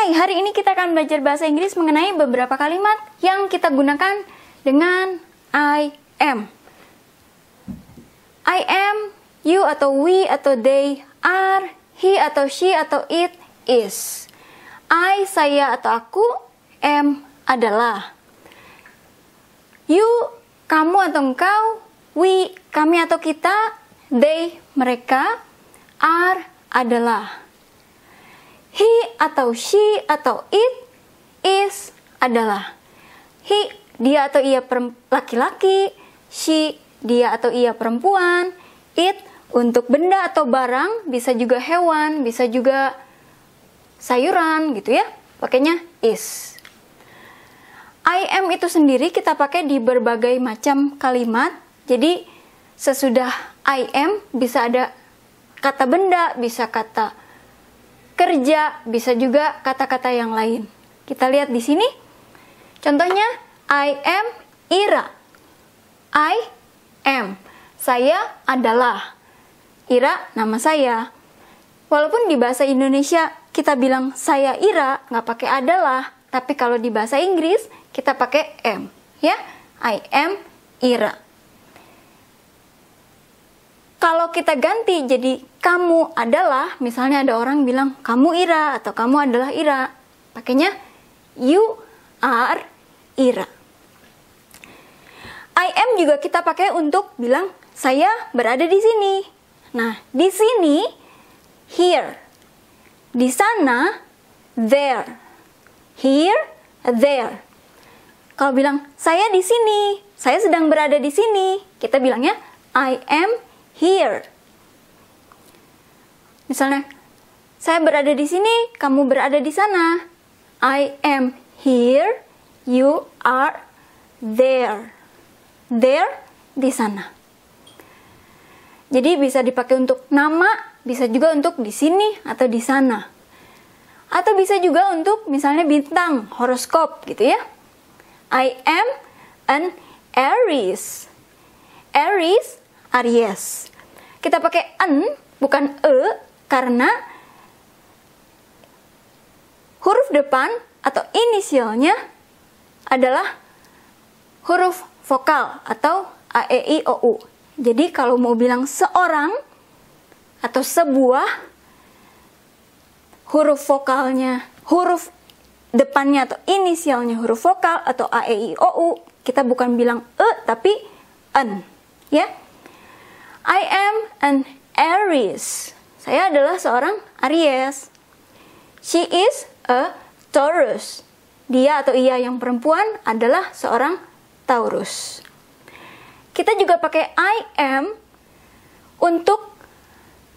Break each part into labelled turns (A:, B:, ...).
A: Hai, hari ini kita akan belajar bahasa Inggris mengenai beberapa kalimat yang kita gunakan dengan I am. I am, you atau we atau they, are, he atau she atau it, is. I, saya atau aku, am, adalah. You, kamu atau engkau, we, kami atau kita, they, mereka, are, adalah. He atau she atau it is adalah. He dia atau ia laki-laki, she dia atau ia perempuan, it untuk benda atau barang, bisa juga hewan, bisa juga sayuran gitu ya. Pakainya is. I am itu sendiri kita pakai di berbagai macam kalimat. Jadi sesudah I am bisa ada kata benda, bisa kata kerja, bisa juga kata-kata yang lain. Kita lihat di sini. Contohnya, I am Ira. I am. Saya adalah. Ira nama saya. Walaupun di bahasa Indonesia kita bilang saya Ira, nggak pakai adalah. Tapi kalau di bahasa Inggris kita pakai am. Ya, I am Ira. Kalau kita ganti jadi kamu adalah, misalnya ada orang bilang kamu Ira atau kamu adalah Ira, pakainya you are Ira. I am juga kita pakai untuk bilang saya berada di sini. Nah, di sini here. Di sana there. Here, there. Kalau bilang saya di sini, saya sedang berada di sini, kita bilangnya I am here. Misalnya, saya berada di sini, kamu berada di sana. I am here, you are there. There di sana. Jadi bisa dipakai untuk nama, bisa juga untuk di sini atau di sana. Atau bisa juga untuk misalnya bintang, horoskop gitu ya. I am an Aries. Aries, Aries. Kita pakai an bukan e karena huruf depan atau inisialnya adalah huruf vokal atau a e i o u. Jadi kalau mau bilang seorang atau sebuah huruf vokalnya, huruf depannya atau inisialnya huruf vokal atau a e i o u, kita bukan bilang e tapi an, ya. I am an Aries. Saya adalah seorang Aries. She is a Taurus. Dia atau ia yang perempuan adalah seorang Taurus. Kita juga pakai I am untuk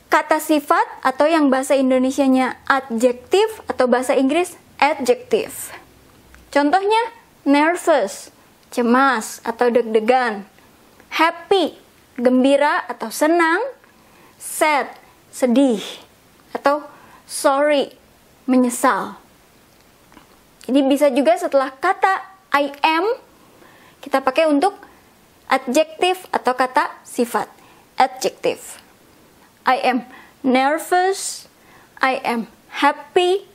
A: kata sifat atau yang bahasa Indonesianya adjektif atau bahasa Inggris adjective. Contohnya nervous, cemas atau deg-degan. Happy, gembira atau senang, sad, sedih, atau sorry, menyesal. Jadi bisa juga setelah kata I am, kita pakai untuk adjektif atau kata sifat. Adjective. I am nervous, I am happy,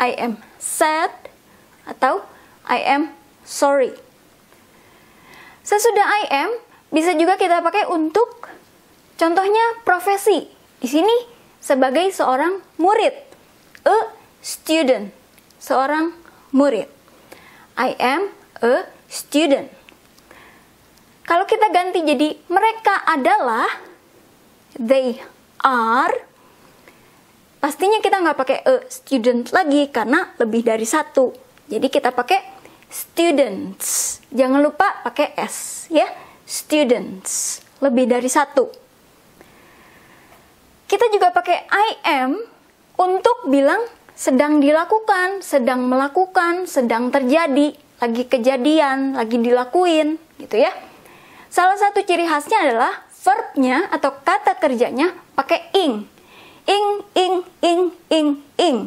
A: I am sad, atau I am sorry. Sesudah I am, bisa juga kita pakai untuk contohnya profesi. Di sini sebagai seorang murid. A student. Seorang murid. I am a student. Kalau kita ganti jadi mereka adalah they are pastinya kita nggak pakai a student lagi karena lebih dari satu. Jadi kita pakai students. Jangan lupa pakai s ya students, lebih dari satu. Kita juga pakai I am untuk bilang sedang dilakukan, sedang melakukan, sedang terjadi, lagi kejadian, lagi dilakuin, gitu ya. Salah satu ciri khasnya adalah verbnya atau kata kerjanya pakai ing. Ing, ing, ing, ing, ing.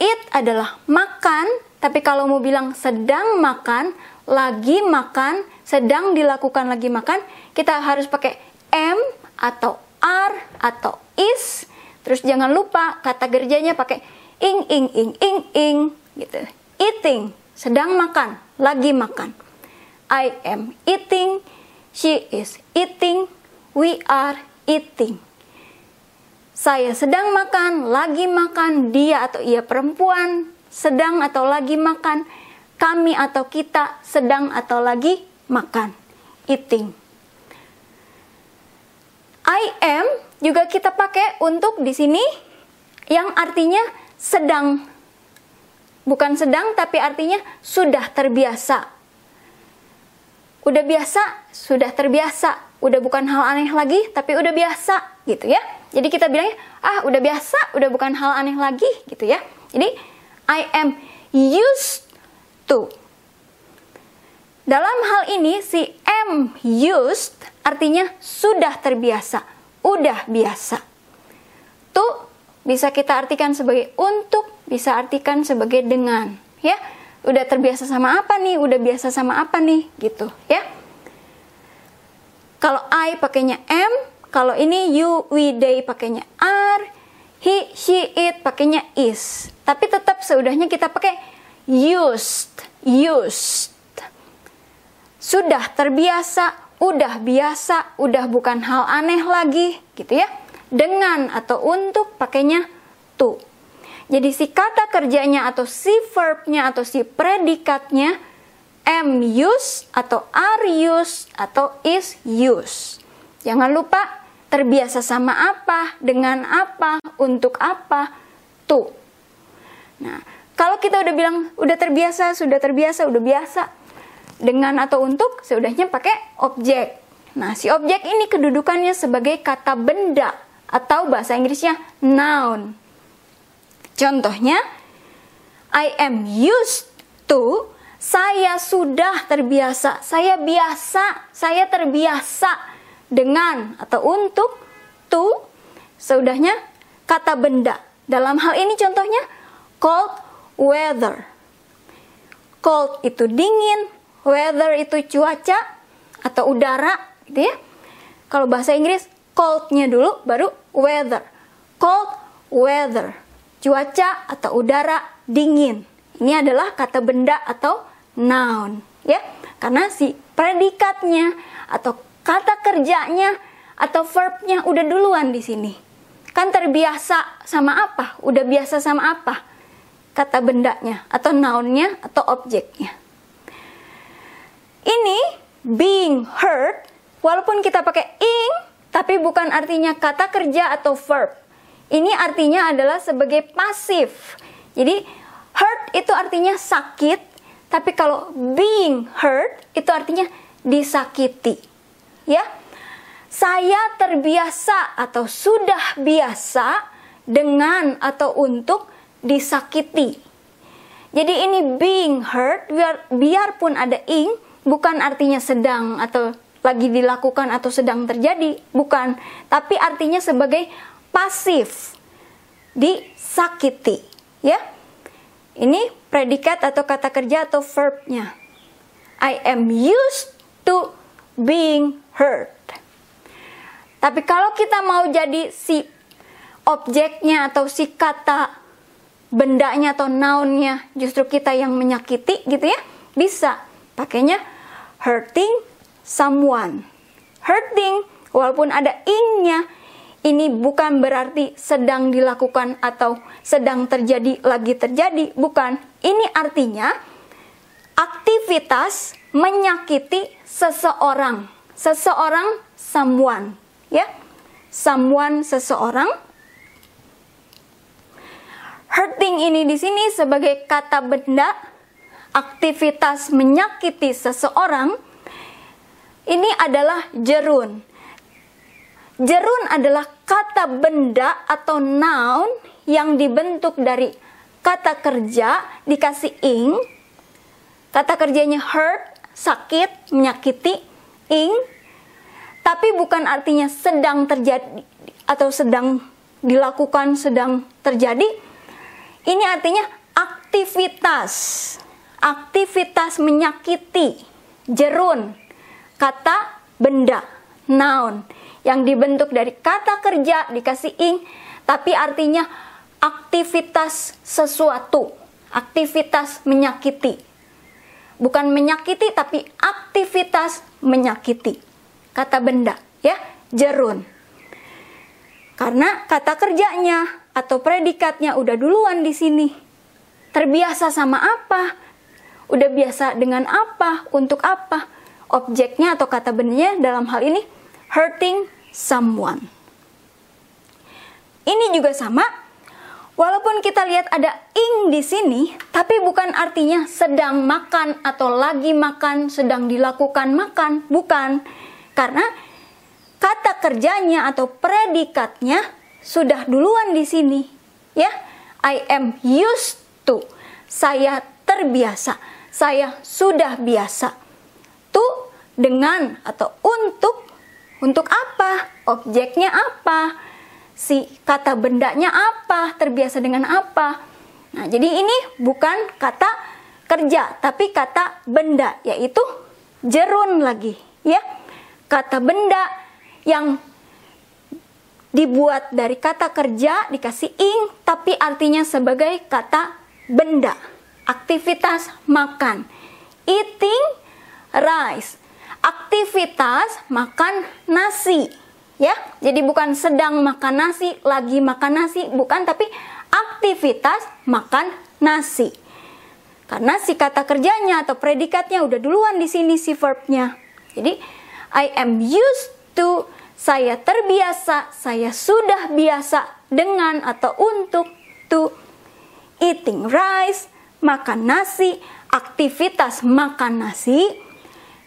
A: It adalah makan, tapi kalau mau bilang sedang makan, lagi makan, sedang dilakukan lagi makan, kita harus pakai am atau are atau is. Terus jangan lupa kata kerjanya pakai ing ing ing ing ing gitu. Eating, sedang makan, lagi makan. I am eating, she is eating, we are eating. Saya sedang makan, lagi makan, dia atau ia perempuan sedang atau lagi makan, kami atau kita sedang atau lagi makan. Eating. I am juga kita pakai untuk di sini yang artinya sedang. Bukan sedang tapi artinya sudah terbiasa. Udah biasa, sudah terbiasa. Udah bukan hal aneh lagi tapi udah biasa gitu ya. Jadi kita bilangnya ah udah biasa, udah bukan hal aneh lagi gitu ya. Jadi I am used to. Dalam hal ini si am used artinya sudah terbiasa, udah biasa. To bisa kita artikan sebagai untuk, bisa artikan sebagai dengan, ya. Udah terbiasa sama apa nih? Udah biasa sama apa nih? Gitu, ya. Kalau I pakainya am, kalau ini you, we, they pakainya are, he, she, it pakainya is. Tapi tetap seudahnya kita pakai used, used. Sudah terbiasa, udah biasa, udah bukan hal aneh lagi, gitu ya. Dengan atau untuk pakainya to. Jadi si kata kerjanya atau si verbnya atau si predikatnya am used atau are used atau is used. Jangan lupa terbiasa sama apa, dengan apa, untuk apa, tuh. Nah, kalau kita udah bilang udah terbiasa, sudah terbiasa, udah biasa, dengan atau untuk, seudahnya pakai objek. Nah, si objek ini kedudukannya sebagai kata benda atau bahasa Inggrisnya noun. Contohnya, I am used to, saya sudah terbiasa, saya biasa, saya terbiasa dengan atau untuk to seudahnya kata benda. Dalam hal ini contohnya cold weather. Cold itu dingin, weather itu cuaca atau udara gitu ya. Kalau bahasa Inggris coldnya dulu baru weather. Cold weather. Cuaca atau udara dingin. Ini adalah kata benda atau noun ya. Karena si predikatnya atau kata kerjanya atau verbnya udah duluan di sini. Kan terbiasa sama apa? Udah biasa sama apa? Kata bendanya atau nounnya atau objeknya. Ini being heard, walaupun kita pakai ing, tapi bukan artinya kata kerja atau verb. Ini artinya adalah sebagai pasif. Jadi hurt itu artinya sakit, tapi kalau being hurt itu artinya disakiti ya. Saya terbiasa atau sudah biasa dengan atau untuk disakiti. Jadi ini being hurt biar biarpun ada ing bukan artinya sedang atau lagi dilakukan atau sedang terjadi, bukan, tapi artinya sebagai pasif disakiti, ya. Ini predikat atau kata kerja atau verbnya. I am used to being hurt. Tapi kalau kita mau jadi si objeknya atau si kata bendanya atau nounnya justru kita yang menyakiti gitu ya, bisa pakainya hurting someone. Hurting walaupun ada ingnya ini bukan berarti sedang dilakukan atau sedang terjadi lagi terjadi, bukan. Ini artinya aktivitas menyakiti seseorang. Seseorang, someone, ya. Someone, seseorang. Hurting ini di sini sebagai kata benda, aktivitas menyakiti seseorang, ini adalah jerun. Jerun adalah kata benda atau noun yang dibentuk dari kata kerja dikasih ing. Kata kerjanya hurt sakit, menyakiti, ing, tapi bukan artinya sedang terjadi atau sedang dilakukan, sedang terjadi. Ini artinya aktivitas, aktivitas menyakiti, jerun, kata benda, noun, yang dibentuk dari kata kerja dikasih ing, tapi artinya aktivitas sesuatu, aktivitas menyakiti. Bukan menyakiti tapi aktivitas menyakiti. Kata benda, ya, jerun. Karena kata kerjanya atau predikatnya udah duluan di sini. Terbiasa sama apa? Udah biasa dengan apa? Untuk apa? Objeknya atau kata bendanya dalam hal ini hurting someone. Ini juga sama. Walaupun kita lihat ada ing di sini, tapi bukan artinya sedang makan atau lagi makan, sedang dilakukan makan, bukan. Karena kata kerjanya atau predikatnya sudah duluan di sini. Ya, I am used to. Saya terbiasa. Saya sudah biasa. To dengan atau untuk untuk apa? Objeknya apa? si kata bendanya apa, terbiasa dengan apa. Nah, jadi ini bukan kata kerja, tapi kata benda, yaitu jerun lagi, ya. Kata benda yang dibuat dari kata kerja dikasih ing, tapi artinya sebagai kata benda. Aktivitas makan. Eating rice. Aktivitas makan nasi ya. Jadi bukan sedang makan nasi, lagi makan nasi, bukan tapi aktivitas makan nasi. Karena si kata kerjanya atau predikatnya udah duluan di sini si verbnya. Jadi I am used to saya terbiasa, saya sudah biasa dengan atau untuk to eating rice, makan nasi, aktivitas makan nasi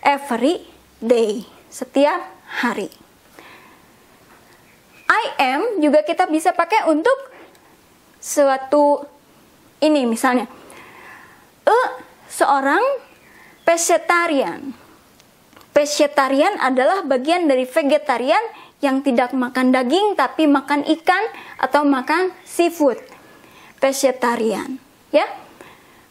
A: every day, setiap hari. I am juga kita bisa pakai untuk suatu ini misalnya. E seorang pescetarian. Pescetarian adalah bagian dari vegetarian yang tidak makan daging tapi makan ikan atau makan seafood. Pescetarian, ya.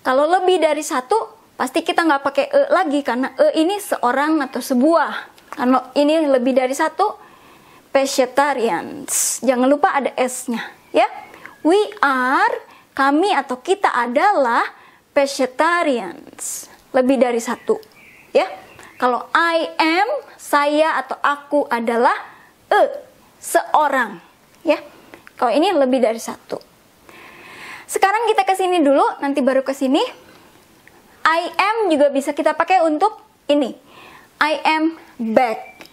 A: Kalau lebih dari satu, pasti kita nggak pakai e lagi karena e ini seorang atau sebuah. Kalau ini lebih dari satu, pescetarians. Jangan lupa ada S-nya, ya. We are, kami atau kita adalah pescetarians. Lebih dari satu, ya. Kalau I am, saya atau aku adalah e, seorang, ya. Kalau ini lebih dari satu. Sekarang kita ke sini dulu, nanti baru ke sini. I am juga bisa kita pakai untuk ini. I am back.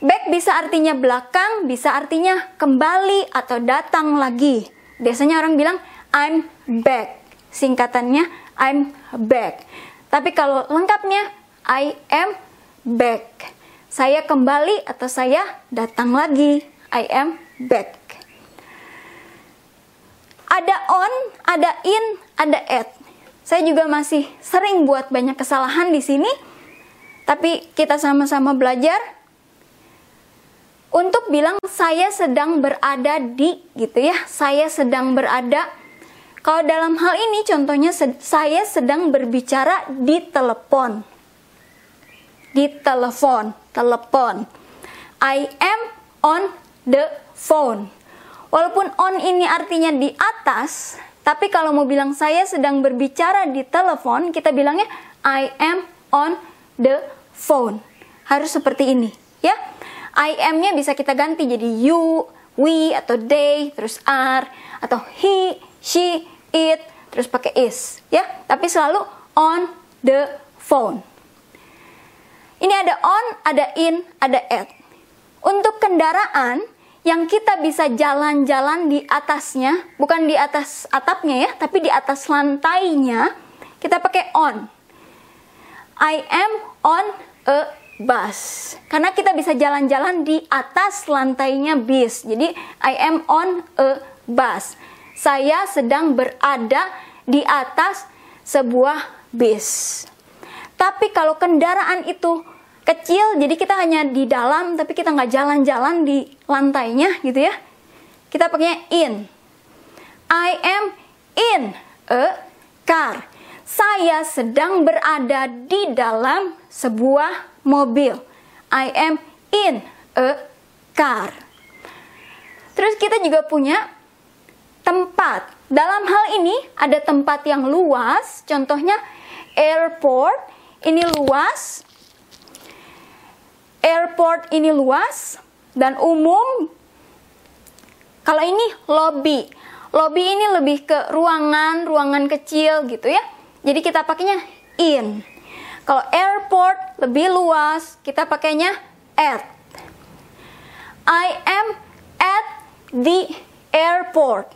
A: Back bisa artinya belakang, bisa artinya kembali atau datang lagi. Biasanya orang bilang I'm back. Singkatannya I'm back. Tapi kalau lengkapnya I am back. Saya kembali atau saya datang lagi. I am back. Ada on, ada in, ada at. Saya juga masih sering buat banyak kesalahan di sini. Tapi kita sama-sama belajar untuk bilang saya sedang berada di gitu ya. Saya sedang berada kalau dalam hal ini contohnya saya sedang berbicara di telepon. Di telepon, telepon. I am on the phone. Walaupun on ini artinya di atas, tapi kalau mau bilang saya sedang berbicara di telepon, kita bilangnya I am on the phone. Harus seperti ini, ya. I am-nya bisa kita ganti jadi you, we atau they, terus are atau he, she, it, terus pakai is, ya. Tapi selalu on the phone. Ini ada on, ada in, ada at. Untuk kendaraan yang kita bisa jalan-jalan di atasnya, bukan di atas atapnya ya, tapi di atas lantainya, kita pakai on. I am on a bus. Karena kita bisa jalan-jalan di atas lantainya bis. Jadi I am on a bus. Saya sedang berada di atas sebuah bis. Tapi kalau kendaraan itu kecil, jadi kita hanya di dalam, tapi kita nggak jalan-jalan di lantainya gitu ya. Kita pakai in. I am in a car. Saya sedang berada di dalam sebuah mobil. I am in a car. Terus kita juga punya tempat. Dalam hal ini ada tempat yang luas, contohnya airport ini luas. Airport ini luas dan umum. Kalau ini lobby. Lobby ini lebih ke ruangan, ruangan kecil gitu ya. Jadi kita pakainya in. Kalau airport lebih luas, kita pakainya at. I am at the airport.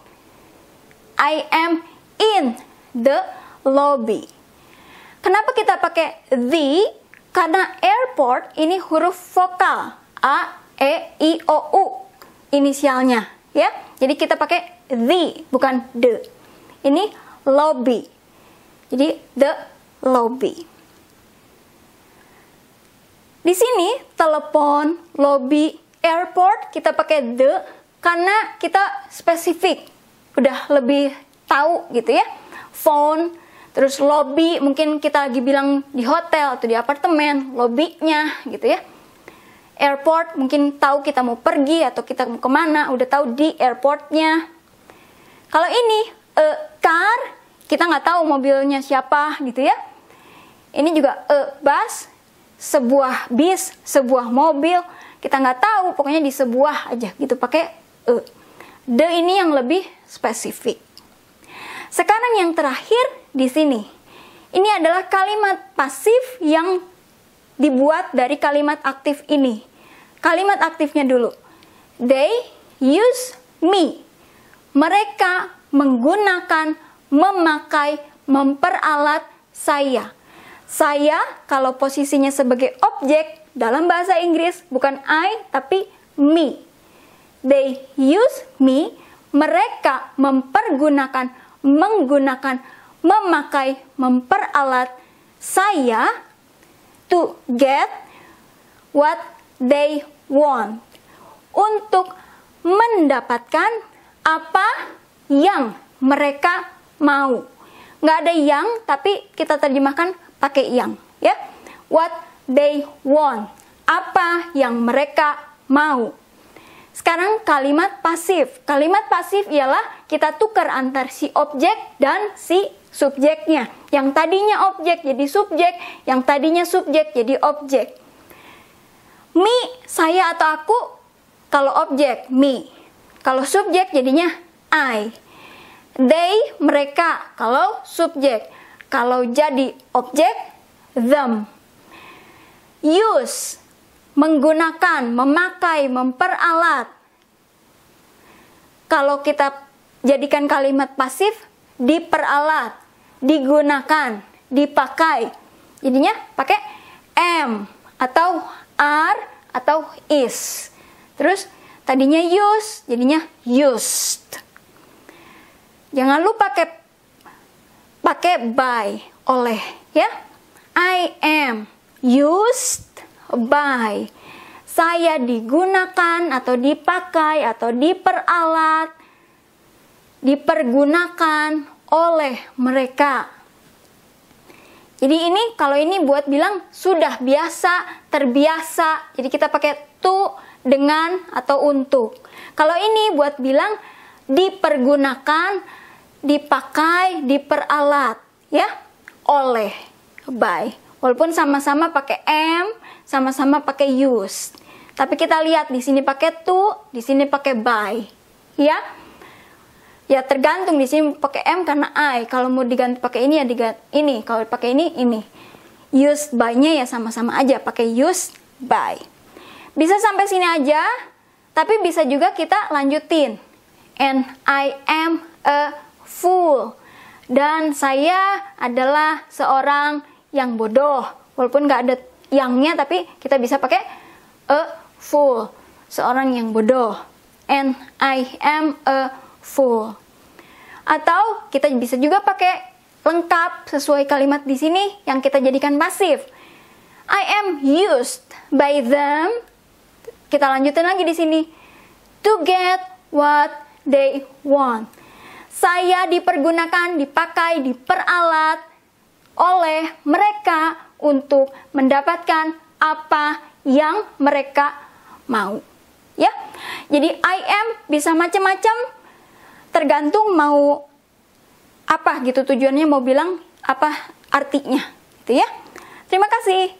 A: I am in the lobby. Kenapa kita pakai the? Karena airport ini huruf vokal A, E, I, O, U inisialnya ya. Jadi kita pakai the bukan the. Ini lobby. Jadi the lobby. Di sini telepon, lobby, airport kita pakai the karena kita spesifik. Udah lebih tahu gitu ya. Phone, terus lobby mungkin kita lagi bilang di hotel atau di apartemen, lobbynya gitu ya. Airport mungkin tahu kita mau pergi atau kita mau ke mana, udah tahu di airportnya. Kalau ini a car, kita nggak tahu mobilnya siapa gitu ya. Ini juga a bus, sebuah bis, sebuah mobil, kita nggak tahu, pokoknya di sebuah aja gitu pakai e. The ini yang lebih spesifik. Sekarang yang terakhir di sini. Ini adalah kalimat pasif yang dibuat dari kalimat aktif ini. Kalimat aktifnya dulu. They use me. Mereka menggunakan, memakai, memperalat saya. Saya kalau posisinya sebagai objek dalam bahasa Inggris bukan I tapi me. They use me. Mereka mempergunakan, menggunakan, memakai, memperalat saya to get what they want. Untuk mendapatkan apa yang mereka mau. Nggak ada yang, tapi kita terjemahkan pakai yang. ya. What they want. Apa yang mereka mau. Sekarang kalimat pasif. Kalimat pasif ialah kita tukar antar si objek dan si subjeknya. Yang tadinya objek jadi subjek, yang tadinya subjek jadi objek. Me, saya atau aku, kalau objek, me. Kalau subjek jadinya I. They, mereka, kalau subjek. Kalau jadi objek, them use, menggunakan, memakai, memperalat. Kalau kita jadikan kalimat pasif, diperalat, digunakan, dipakai. Jadinya pakai am atau are atau is. Terus tadinya use, jadinya used. Jangan lupa pakai pakai by oleh ya. I am used by. Saya digunakan atau dipakai atau diperalat, dipergunakan oleh mereka. Jadi ini kalau ini buat bilang sudah biasa, terbiasa. Jadi kita pakai to dengan atau untuk. Kalau ini buat bilang dipergunakan, dipakai, diperalat ya oleh by. Walaupun sama-sama pakai am, sama-sama pakai use. Tapi kita lihat di sini pakai to, di sini pakai by. Ya. Ya tergantung di sini pakai m karena I. Kalau mau diganti pakai ini ya diganti ini. Kalau pakai ini ini. Used by-nya ya sama-sama aja pakai used by. Bisa sampai sini aja, tapi bisa juga kita lanjutin. And I am a fool. Dan saya adalah seorang yang bodoh. Walaupun nggak ada yangnya, tapi kita bisa pakai a fool. Seorang yang bodoh. And I am a fool. Atau kita bisa juga pakai lengkap sesuai kalimat di sini yang kita jadikan pasif. I am used by them. Kita lanjutin lagi di sini. To get what they want. Saya dipergunakan, dipakai, diperalat oleh mereka untuk mendapatkan apa yang mereka mau. Ya. Jadi I am bisa macam-macam. tergantung mau apa gitu tujuannya mau bilang apa artinya gitu ya. Terima kasih.